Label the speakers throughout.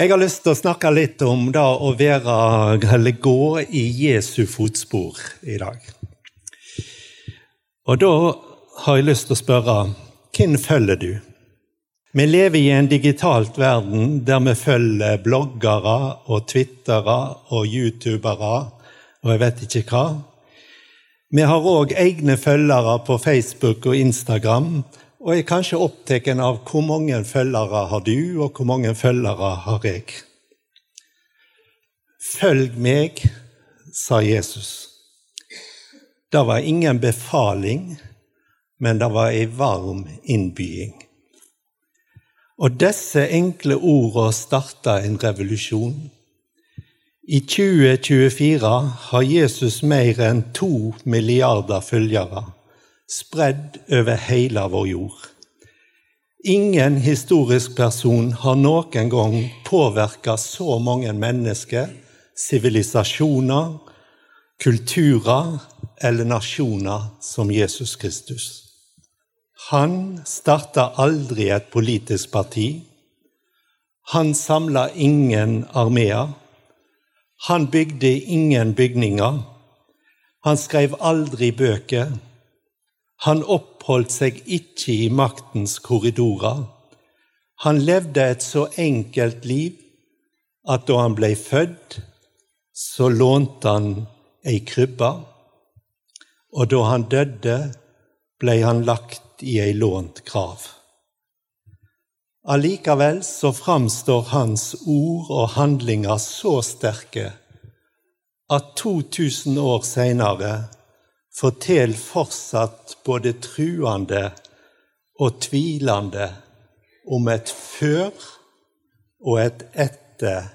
Speaker 1: Jeg har lyst til å snakke litt om det å være, eller gå i Jesu fotspor i dag. Og da har jeg lyst til å spørre hvem følger du? Vi lever i en digitalt verden der vi følger bloggere og twittere og youtubere og jeg vet ikke hva. Vi har òg egne følgere på Facebook og Instagram, og er kanskje opptatt av hvor mange følgere har du, og hvor mange følgere har jeg. Følg meg, sa Jesus. Det var ingen befaling, men det var ei varm innbying. Og disse enkle ordene starta en revolusjon. I 2024 har Jesus mer enn to milliarder følgere, spredd over hele vår jord. Ingen historisk person har noen gang påvirka så mange mennesker, sivilisasjoner, kulturer eller nasjoner som Jesus Kristus. Han starta aldri et politisk parti. Han samla ingen armeer. Han bygde ingen bygninger. Han skrev aldri bøker. Han oppholdt seg ikke i maktens korridorer. Han levde et så enkelt liv at da han ble født, så lånte han ei krybbe, og da han døde, ble han lagt i ei lånt grav. Allikevel så framstår hans ord og handlinger så sterke at 2000 år seinere forteller fortsatt både truende og tvilende om et før og et etter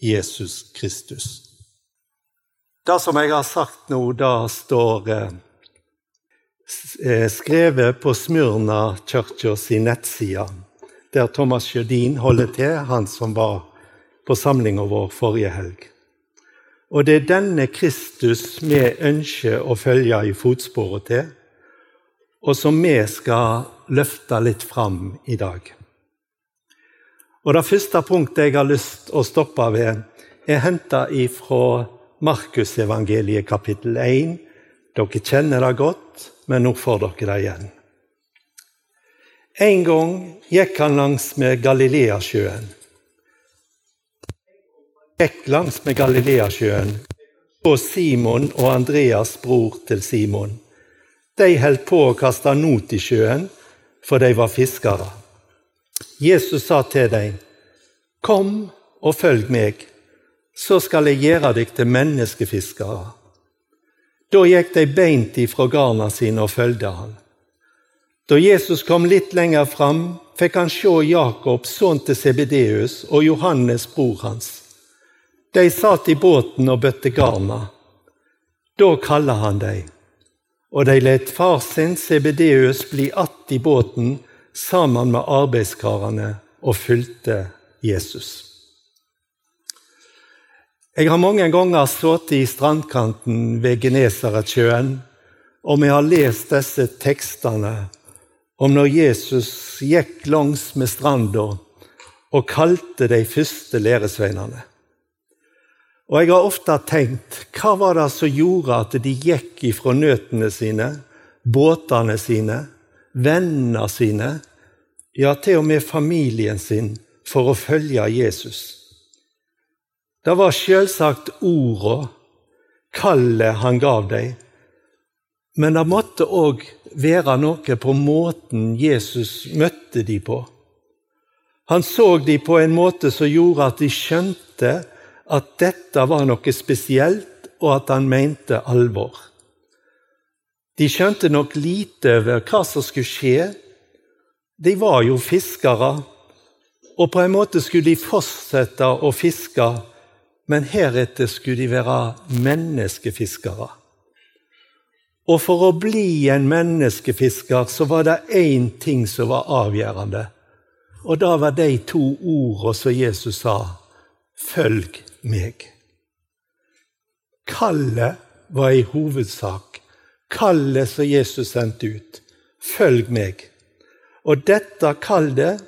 Speaker 1: Jesus Kristus. Det som jeg har sagt nå, det står eh, skrevet på Smyrna Churcher sin nettside, der Thomas Sjødin holder til, han som var på samlinga vår forrige helg. Og det er denne Kristus vi ønsker å følge i fotsporet til, og som vi skal løfte litt fram i dag. Og Det første punktet jeg har lyst å stoppe ved, er henta fra Markusevangeliet kapittel 1. Dere kjenner det godt men nå får dere det igjen. En gang gikk han langs med Galileasjøen. Gikk langs med Galileasjøen og Simon og Andreas, bror til Simon. De holdt på å kaste not i sjøen, for de var fiskere. Jesus sa til dem, Kom og følg meg, så skal jeg gjøre deg til menneskefiskere. Da gikk de beint ifra garna sine og fulgte han. Da Jesus kom litt lenger fram, fikk han se Jakob, sønn til Sebedeus, og Johannes, bror hans. De satt i båten og bøtte garna. Da kaller han dem, og de let far sin, Sebedeus, bli att i båten sammen med arbeidskarene og fulgte Jesus. Jeg har mange ganger sittet i strandkanten ved Genesaretsjøen, og vi har lest disse tekstene om når Jesus gikk langs med stranda og kalte de første læresveinene. Og jeg har ofte tenkt hva var det som gjorde at de gikk ifra nøtene sine, båtene sine, vennene sine, ja, til og med familien sin, for å følge Jesus? Det var selvsagt orda, kallet han gav dem. Men det måtte òg være noe på måten Jesus møtte dem på. Han så dem på en måte som gjorde at de skjønte at dette var noe spesielt, og at han mente alvor. De skjønte nok lite over hva som skulle skje. De var jo fiskere, og på en måte skulle de fortsette å fiske men heretter skulle de være menneskefiskere. Og for å bli en menneskefisker så var det én ting som var avgjørende. Og da var de to ordene som Jesus sa, 'Følg meg'. Kallet var i hovedsak kallet som Jesus sendte ut. 'Følg meg'. Og dette kallet,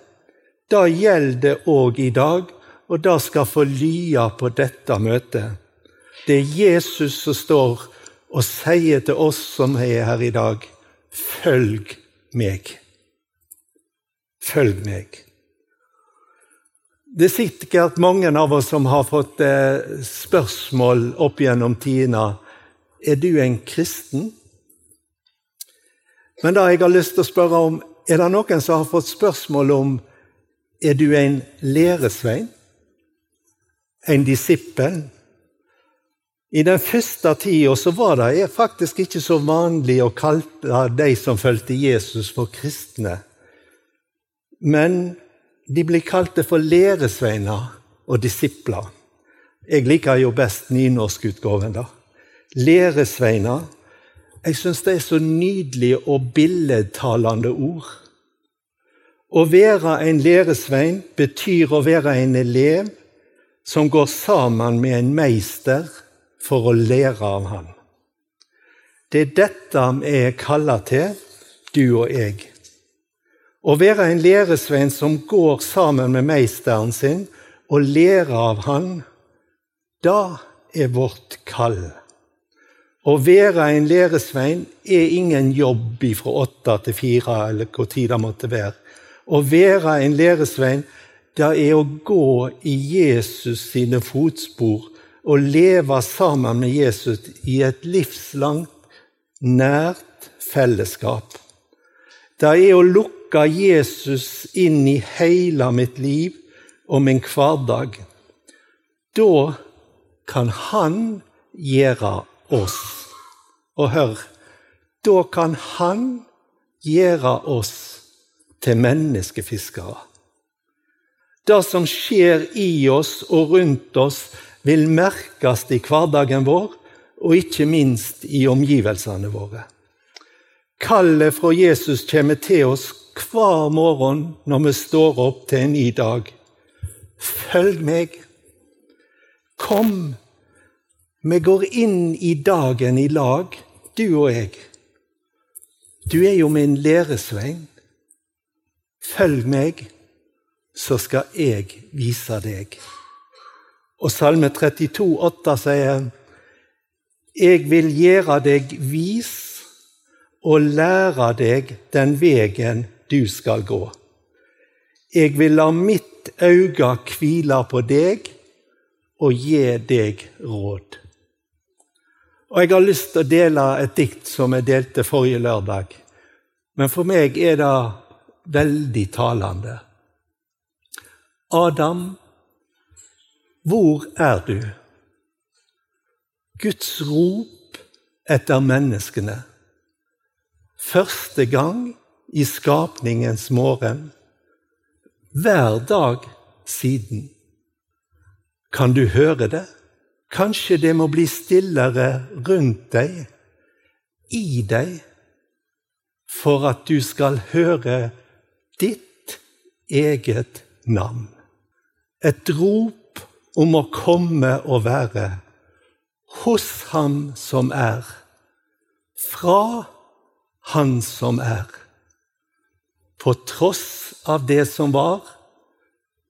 Speaker 1: det gjelder òg i dag og det skal få lya på dette møtet. Det er Jesus som står og sier til oss som er her i dag, følg meg. Følg meg. Det er sikkert mange av oss som har fått eh, spørsmål opp gjennom tidene. Er du en kristen? Men det jeg har lyst til å spørre om, er det noen som har fått spørsmål om er du en læresvein? En disippel? I den første tida så var det faktisk ikke så vanlig å kalle de som fulgte Jesus, for kristne. Men de blir kalte for læresveiner og disipler. Jeg liker jo best nynorskutgaven. da. Læresveiner jeg syns det er så nydelige og billedtalende ord. Å være en læresvein betyr å være en elev som går sammen med en meister for å lære av ham. Det er dette vi er kalla til, du og jeg. Å være en læresvein som går sammen med meisteren sin og lærer av han, da er vårt kall. Å være en læresvein er ingen jobb fra åtte til fire, eller hvor tid det måtte være. Å være en læresvein, det er å gå i Jesus sine fotspor og leve sammen med Jesus i et livslangt, nært fellesskap. Det er å lukke Jesus inn i hele mitt liv og min hverdag. Da kan han gjøre oss. Og hør, da kan Han gjøre oss til menneskefiskere. Det som skjer i oss og rundt oss, vil merkes i hverdagen vår, og ikke minst i omgivelsene våre. Kallet fra Jesus kommer til oss hver morgen når vi står opp til en ny dag. Følg meg. Kom vi går inn i dagen i lag, du og jeg. Du er jo min læresvein. Følg meg, så skal jeg vise deg. Og Salme 32, 32,8 sier Jeg vil gjøre deg vis og lære deg den vegen du skal gå. Jeg vil la mitt øye hvile på deg og gi deg råd. Og Jeg har lyst til å dele et dikt som jeg delte forrige lørdag. Men for meg er det veldig talende. Adam, hvor er du? Guds rop etter menneskene. Første gang i skapningens morgen. Hver dag siden. Kan du høre det? Kanskje det må bli stillere rundt deg, i deg, for at du skal høre ditt eget navn. Et rop om å komme og være hos Han som er, fra Han som er. På tross av det som var,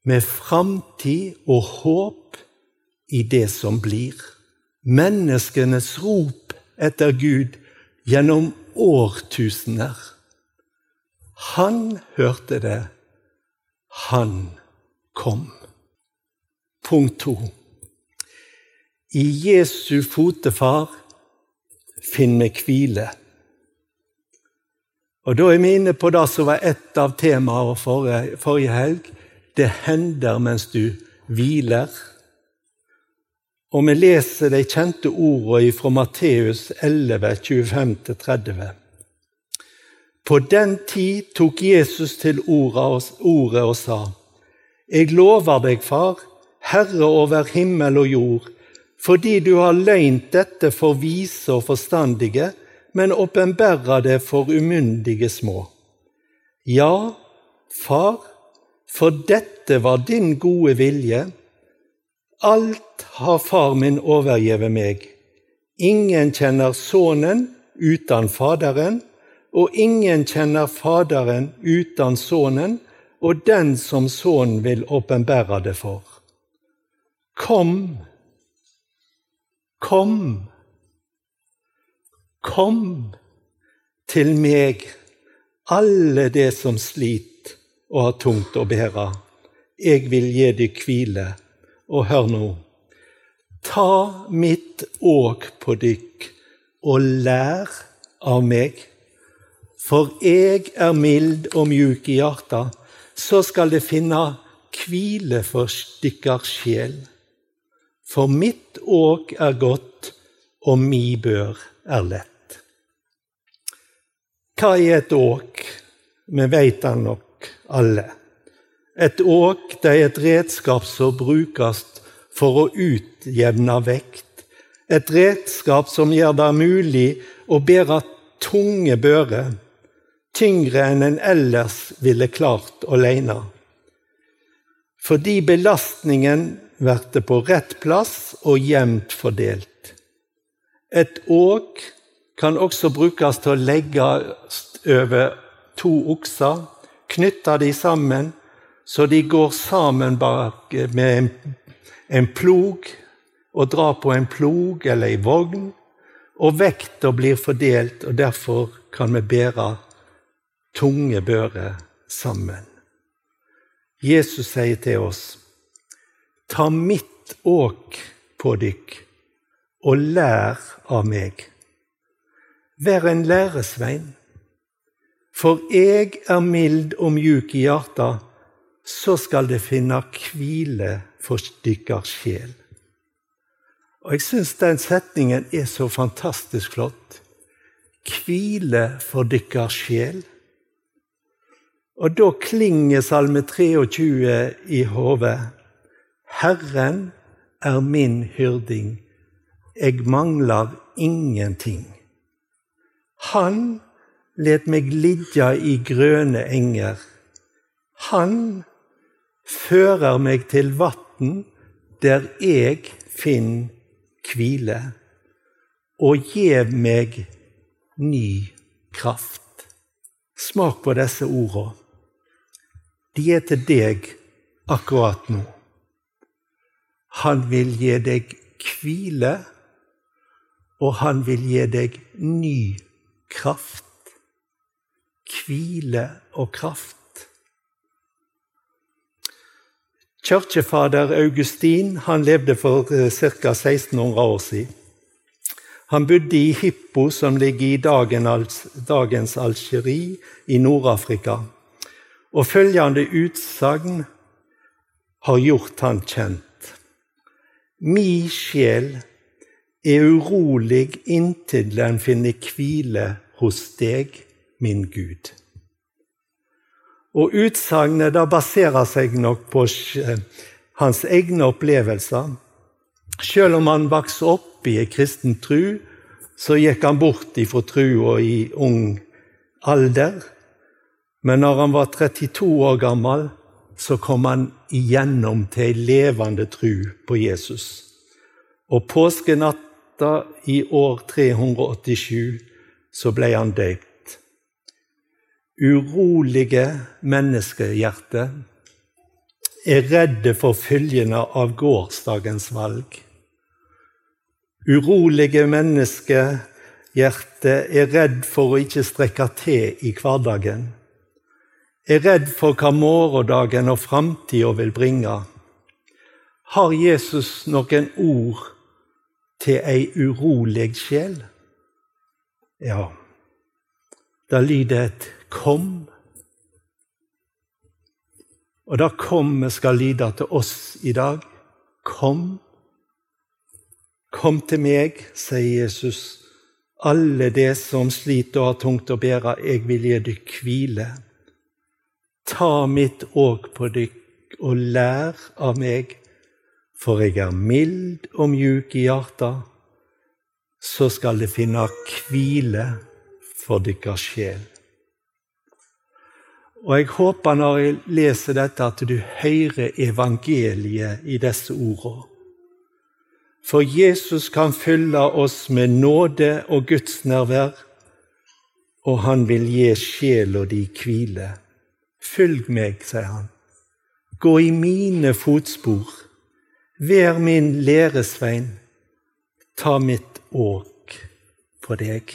Speaker 1: med framtid og håp i det som blir. Menneskenes rop etter Gud gjennom årtusener. Han hørte det. Han kom. Punkt to. I Jesu fotefar finner vi hvile. Og Da er vi inne på det som var et av temaene forrige, forrige helg. Det hender mens du hviler. Og vi leser de kjente ordene fra Matteus 11, 25-30. På den tid tok Jesus til ordet og sa:" Jeg lover deg, Far, Herre over himmel og jord, fordi du har løynt dette for vise og forstandige, men åpenbæra det for umyndige små. Ja, Far, for dette var din gode vilje Alt har far min overgitt meg. Ingen kjenner Sønnen uten Faderen, og ingen kjenner Faderen uten Sønnen, og den som Sønnen vil åpenbære det for. Kom, kom, kom til meg, alle det som sliter og har tungt å bære. Jeg vil gi deg hvile. Og hør nå. Ta mitt åk på dykk og lær av meg. For jeg er mild og mjuk i hjertet, så skal det finne hvile for dykkers sjel. For mitt åk er godt, og mi bør er lett. Hva er et åk? Vi veit det nok alle. Et åk det er et redskap som brukes for å utjevne vekt. Et redskap som gjør det mulig å bære tunge bører, tyngre enn en ellers ville klart alene. Fordi belastningen blir på rett plass og jevnt fordelt. Et åk kan også brukes til å legge over to okser, knytte de sammen, så de går sammen bak med en, en plog, og drar på en plog eller ei vogn. Og vekta blir fordelt, og derfor kan vi bære tunge bører sammen. Jesus sier til oss, ta mitt åk på dykk, og lær av meg. Vær en læresvein. For jeg er mild og mjuk i hjarta, så skal det finne hvile for dykkers sjel. Og Jeg syns den setningen er så fantastisk flott. Hvile for dykkers sjel. Og da klinger Salme 23 i hodet. Herren er min hyrding, jeg mangler ingenting. Han let meg ligge i grønne enger. Han fører meg til vatn der jeg finner hvile, og gjev meg ny kraft. Smak på disse ordene. De er til deg akkurat nå. Han vil gi deg hvile, og han vil gi deg ny kraft kraft. Hvile og kraft. Kirkefader Augustin han levde for ca. 1600 år siden. Han bodde i Hippo, som ligger i dagens Algerie i Nord-Afrika. Og følgende utsagn har gjort han kjent. Mi sjel er urolig inntil den finner hvile hos deg, min Gud. Og Utsagnet baserer seg nok på hans egne opplevelser. Selv om han vokste opp i en kristen tru, så gikk han bort ifra trua i ung alder. Men når han var 32 år gammel, så kom han igjennom til ei levende tru på Jesus. Og påskenatt natta i år 387 så ble han døpt. Urolige menneskehjerter er redde for følgene av gårsdagens valg. Urolige menneskehjerter er redd for å ikke strekke til i hverdagen. Er redd for hva morgendagen og framtida vil bringe. Har Jesus noen ord til ei urolig sjel? Ja, da lyder et 'kom'. Og det 'kom' skal lyde til oss i dag. Kom. Kom til meg, sier Jesus. Alle de som sliter og har tungt å bære, jeg vil gi dykk hvile. Ta mitt åk på dykk og lær av meg for jeg er mild og mjuk i hjertet, så skal det finne hvile for deres sjel. Og jeg håper når jeg leser dette, at du hører evangeliet i disse ordene. For Jesus kan fylle oss med nåde og Guds nærvær, og han vil gi sjela di hvile. Følg meg, sier han. Gå i mine fotspor Vær min læresvein, ta mitt åk på deg.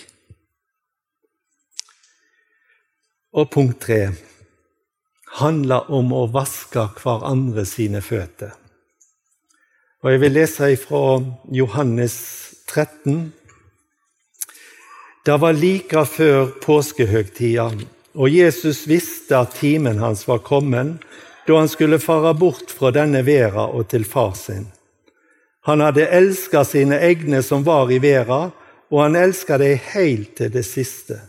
Speaker 1: Og punkt tre handler om å vaske hverandre sine føtter. Og Jeg vil lese fra Johannes 13. Det var like før påskehøgtida, og Jesus visste at timen hans var kommet da han skulle fare bort fra denne verda og til far sin. Han hadde elska sine egne som var i verda, og han elska dei heilt til det siste.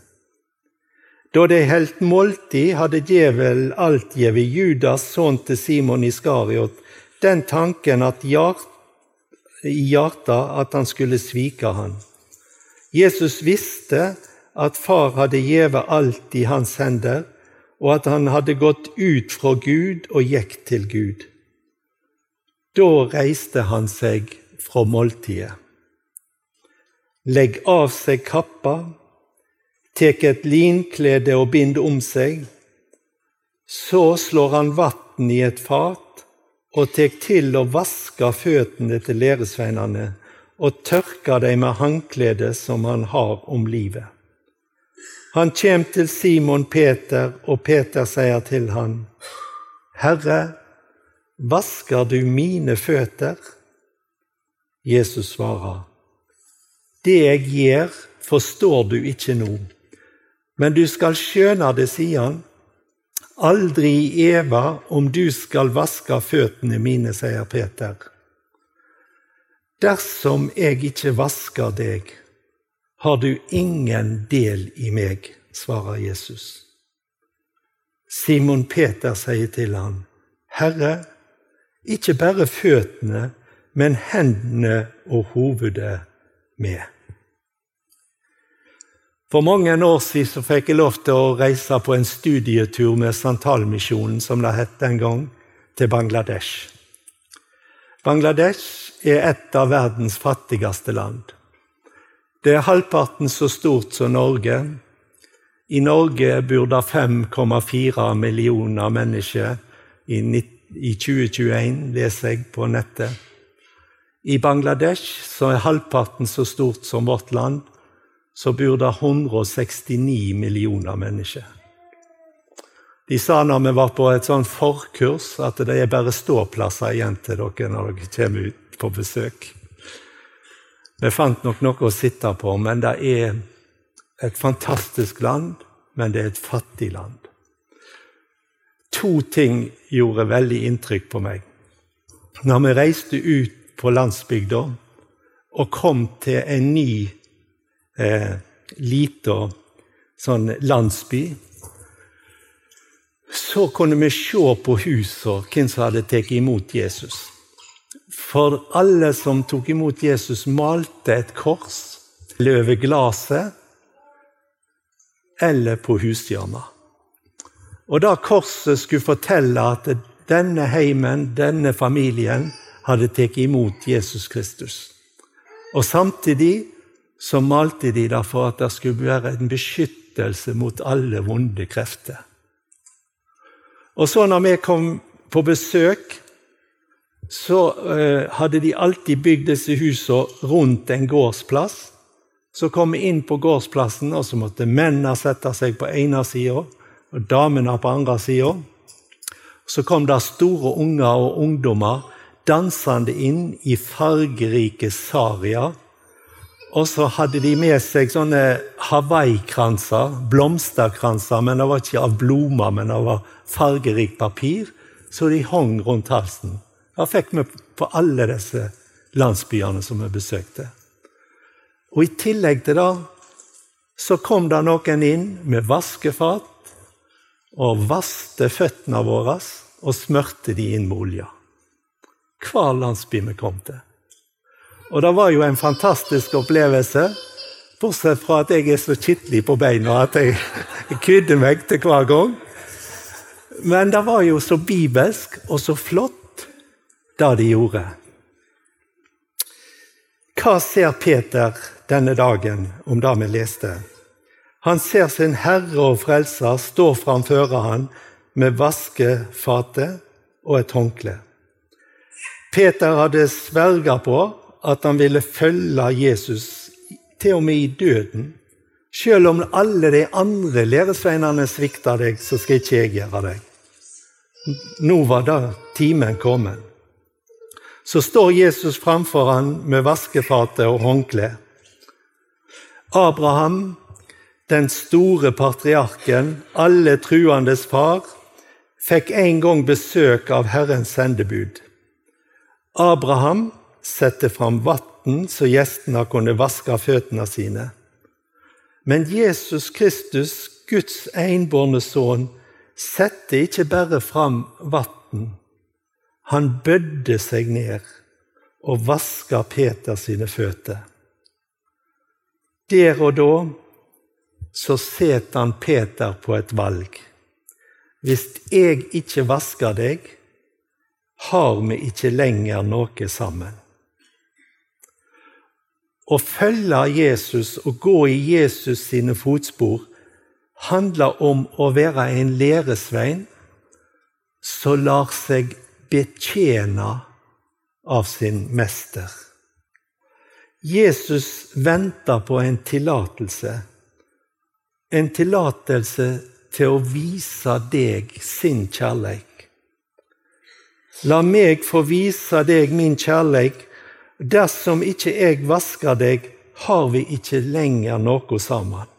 Speaker 1: Da dei heldt måltid, hadde djevel alt gjeve Judas, sønn til Simon Iskariot, den tanken at hjart, i hjartet at han skulle svike han. Jesus visste at far hadde gjeve alt i hans hender, og at han hadde gått ut fra Gud og gikk til Gud. Da reiste han seg fra måltidet. Legg av seg kappa, tek et linklede og bind om seg. Så slår han vann i et fat og tek til å vaske føttene til læresveinene og tørker dem med håndkledet som han har om livet. Han kjem til Simon Peter, og Peter sier til han, Herre, vasker du mine føtter? Jesus svarer, Det jeg gjør, forstår du ikke nå, men du skal skjønne det, sier han. Aldri i eva om du skal vaske føttene mine, sier Peter. Dersom jeg ikke vasker deg, har du ingen del i meg, svarer Jesus. Simon Peter sier til ham, Herre, ikke bare føttene, men hendene og hovedet med. For mange år siden fikk jeg lov til å reise på en studietur med Santalmisjonen, som det het den gang, til Bangladesh. Bangladesh er et av verdens fattigste land. Det er halvparten så stort som Norge. I Norge bor det 5,4 millioner mennesker i 2021, leser jeg på nettet. I Bangladesh, som er halvparten så stort som vårt land, så bor det 169 millioner mennesker. De sa når vi var på et sånn forkurs, at det er bare ståplasser igjen til dere når dere kommer ut på besøk. Vi fant nok noe å sitte på, men det er et fantastisk land, men det er et fattig land. To ting gjorde veldig inntrykk på meg. Når vi reiste ut på landsbygda og kom til en ny eh, lita sånn landsby, så kunne vi se på husene hvem som hadde tatt imot Jesus. For alle som tok imot Jesus, malte et kors over glasset eller på hushjørnet. Og da korset skulle fortelle at denne heimen, denne familien, hadde tatt imot Jesus Kristus. Og samtidig så malte de det for at det skulle være en beskyttelse mot alle vonde krefter. Og så når vi kom på besøk så eh, hadde de alltid bygd disse husene rundt en gårdsplass. Så kom vi inn på gårdsplassen, og så måtte mennene sette seg på ene sida og damene på andre sida. Så kom det store unger og ungdommer dansende inn i fargerike sarier. Og så hadde de med seg sånne hawaiikranser, blomsterkranser, men det var ikke av blomster, men det var fargerikt papir, så de hang rundt halsen. Da fikk vi på alle disse landsbyene som vi besøkte. Og I tillegg til det så kom det noen inn med vaskefat og vaste føttene våre og smørte de inn med olje. Hver landsby vi kom til. Og det var jo en fantastisk opplevelse, bortsett fra at jeg er så kittelig på beina at jeg kvidde meg til hver gang. Men det var jo så bibelsk og så flott det de gjorde. Hva ser Peter denne dagen om det vi leste? Han ser sin Herre og Frelser stå framfor han med vaskefatet og et håndkle. Peter hadde sverga på at han ville følge Jesus til og med i døden. Selv om alle de andre læresveinene svikta deg, så skal ikke jeg gjøre deg. Nå var da timen kommet. Så står Jesus framfor han med vaskefate og håndkle. Abraham, den store patriarken, alle truendes far, fikk en gang besøk av Herrens sendebud. Abraham sette fram vann så gjestene kunne vaske føttene sine. Men Jesus Kristus, Guds enbårne sønn, sette ikke bare fram vann. Han bødde seg ned og vaska Peter sine føtter. Der og da så set han Peter på et valg. Hvis jeg ikke vasker deg, har vi ikke lenger noe sammen. Å følge Jesus og gå i Jesus sine fotspor handler om å være en læresvein som lar seg betjene av sin mester. Jesus venter på en tillatelse. En tillatelse til å vise deg sin kjærleik. La meg få vise deg min kjærleik Dersom ikke jeg vasker deg, har vi ikke lenger noe sammen.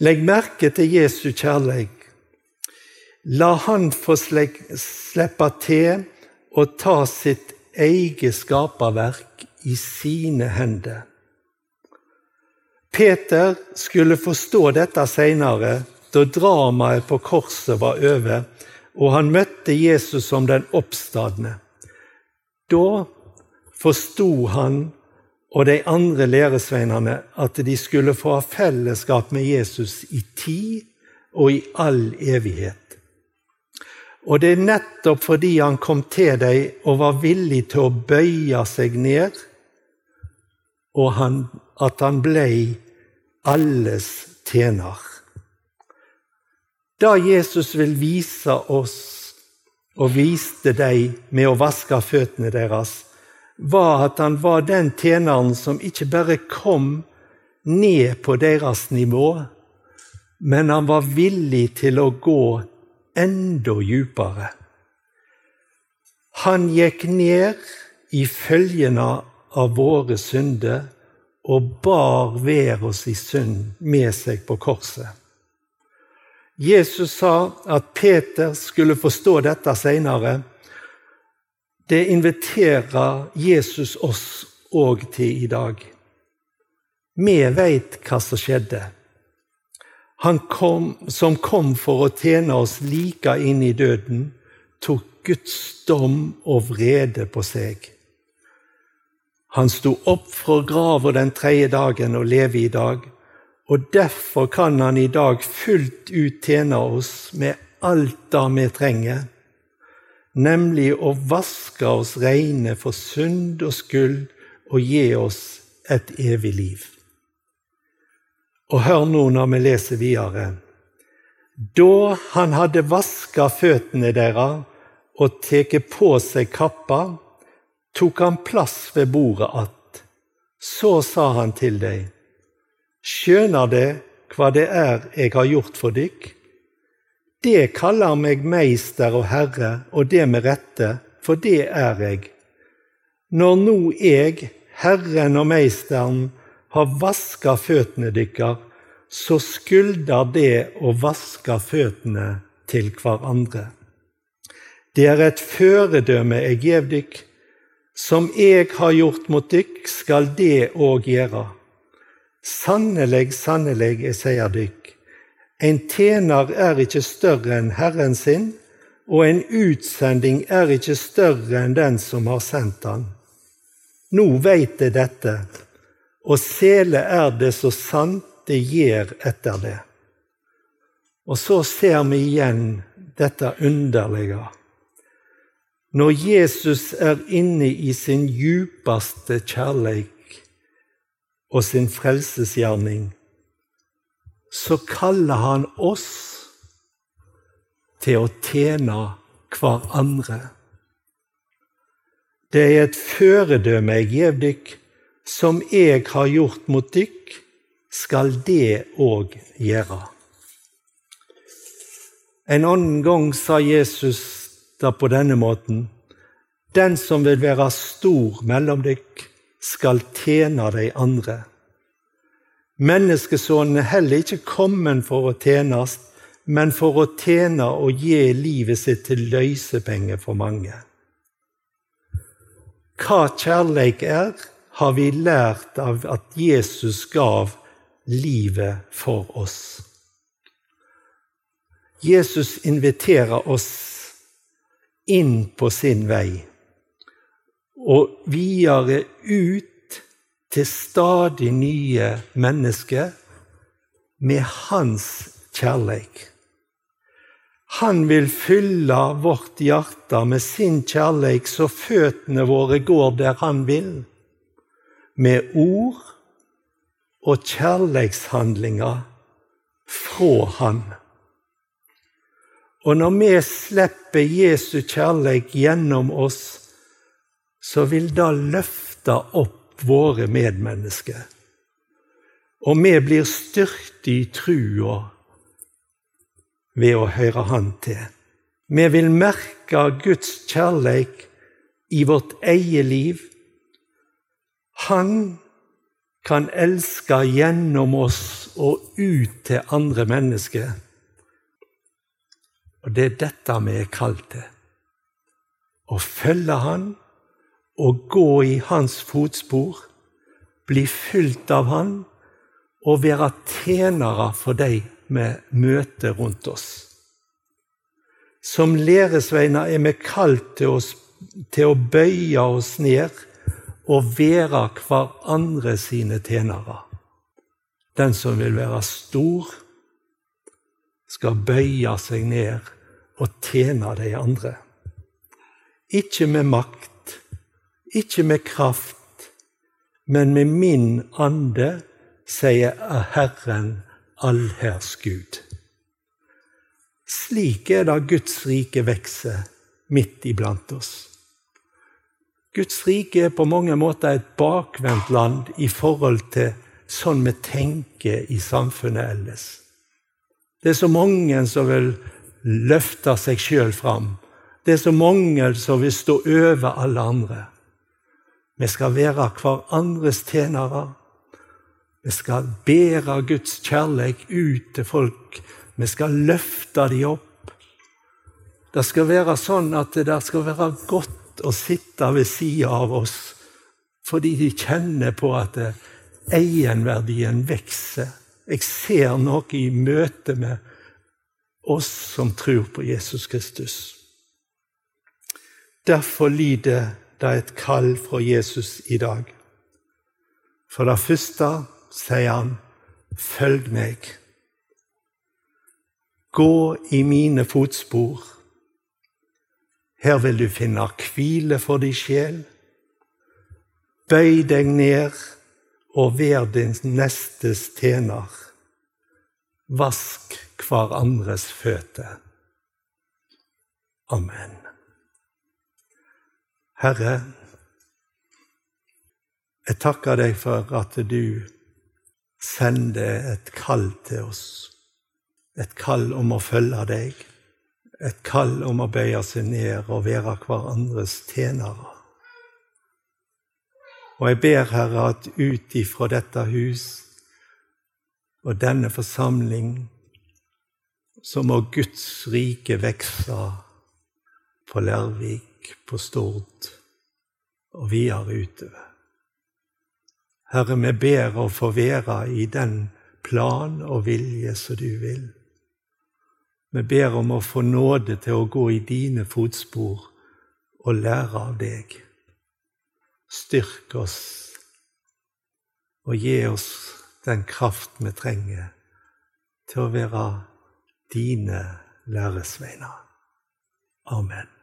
Speaker 1: Legg merke til Jesu kjærleik. La Han få slippe til og ta sitt eget skaperverk i sine hender. Peter skulle forstå dette seinere, da dramaet på korset var over og han møtte Jesus som den oppstadne. Da forsto han og de andre læresveinene at de skulle få ha fellesskap med Jesus i tid og i all evighet. Og det er nettopp fordi han kom til deg og var villig til å bøye seg ned, og han, at han ble alles tjener. Da Jesus vil vise oss, og viste dem med å vaske føttene deres, var at han var den tjeneren som ikke bare kom ned på deres nivå, men han var villig til å gå enda djupere. Han gikk ned i følgene av våre synder og bar hver oss i synd med seg på korset. Jesus sa at Peter skulle forstå dette seinere det inviterer Jesus oss òg til i dag. Vi veit hva som skjedde. Kom, som kom for å tjene oss like inn i døden, tok Guds dom og vrede på seg. Han sto opp fra grava den tredje dagen og lever i dag, og derfor kan han i dag fullt ut tjene oss med alt det vi trenger nemlig å vaske oss reine for synd og skyld og gi oss et evig liv. Og hør nå når vi leser videre. Da han hadde vaska føttene deres og tatt på seg kappa, tok han plass ved bordet att. Så sa han til dem, skjønner det hva det er jeg har gjort for dykk? Det kaller meg meister og herre, og det med rette, for det er jeg. Når nå jeg, Herren og Meisteren, har vaska føttene deres, så skulder det å vaske føttene til hverandre. Det er et føredømme jeg gjev dykk. Som jeg har gjort mot dykk, skal det òg gjøre. Sannelig, sannelig, jeg sier dykk, en tjener er ikke større enn Herren sin, og en utsending er ikke større enn den som har sendt han. Nå veit jeg dette, og sele er det så sant det gjør etter det. Og så ser vi igjen dette underlige. Når Jesus er inne i sin djupeste kjærleik og sin frelsesgjerning, så kaller han oss til å tjene hverandre. Det er et føredømme jeg gjev dykk, som jeg har gjort mot dykk, skal det òg gjøre. En annen gang sa Jesus da på denne måten.: Den som vil være stor mellom dykk, skal tjene de andre. Menneskesonen er heller ikke kommet for å tjenes, men for å tjene og gi livet sitt til løsepenger for mange. Hva kjærleik er, har vi lært av at Jesus gav livet for oss. Jesus inviterer oss inn på sin vei og videre ut til stadig nye mennesker med hans kjærleik. Han vil fylle vårt hjerte med sin kjærleik så føttene våre går der han vil, med ord og kjærleikshandlinger fra han. Og når vi slipper Jesu kjærleik gjennom oss, så vil det løfte opp våre medmennesker. Og vi blir styrte i trua ved å høre Han til. Vi vil merke Guds kjærleik i vårt eget liv. Han kan elske gjennom oss og ut til andre mennesker. Og det er dette vi er kalt til. Å følge Han og gå i hans fotspor, bli fylt av han og være tjenere for de vi møter rundt oss. Som læresveiner er vi kalt til, til å bøye oss ned og være hverandre sine tjenere. Den som vil være stor, skal bøye seg ned og tjene de andre. Ikke med makt, ikke med kraft, men med min ande, sier Herren allherrs Gud. Slik er det Guds rike vokser midt iblant oss. Guds rike er på mange måter et bakvendt land i forhold til sånn vi tenker i samfunnet ellers. Det er så mange som vil løfte seg sjøl fram. Det er så mange som vil stå over alle andre. Vi skal være hverandres tjenere. Vi skal bære Guds kjærlighet ut til folk. Vi skal løfte dem opp. Det skal være sånn at det skal være godt å sitte ved sida av oss, fordi de kjenner på at egenverdien vokser. Jeg ser noe i møte med oss som tror på Jesus Kristus. Derfor lyder det et kall fra Jesus i dag. For det første sier han, 'Følg meg'. Gå i mine fotspor. Her vil du finne hvile for din sjel. Bøy deg ned og vær din nestes tjener. Vask hverandres føtter. Amen. Herre, jeg takker deg for at du sender et kall til oss. Et kall om å følge deg. Et kall om å bøye seg ned og være hverandres tjenere. Og jeg ber, Herre, at ut ifra dette hus og denne forsamling så må Guds rike vokse på Lærvik på Stord og videre utover. Herre, vi ber å få være i den plan og vilje som du vil. Vi ber om å få nåde til å gå i dine fotspor og lære av deg. Styrk oss og gi oss den kraft vi trenger til å være dine læresveiner. Amen.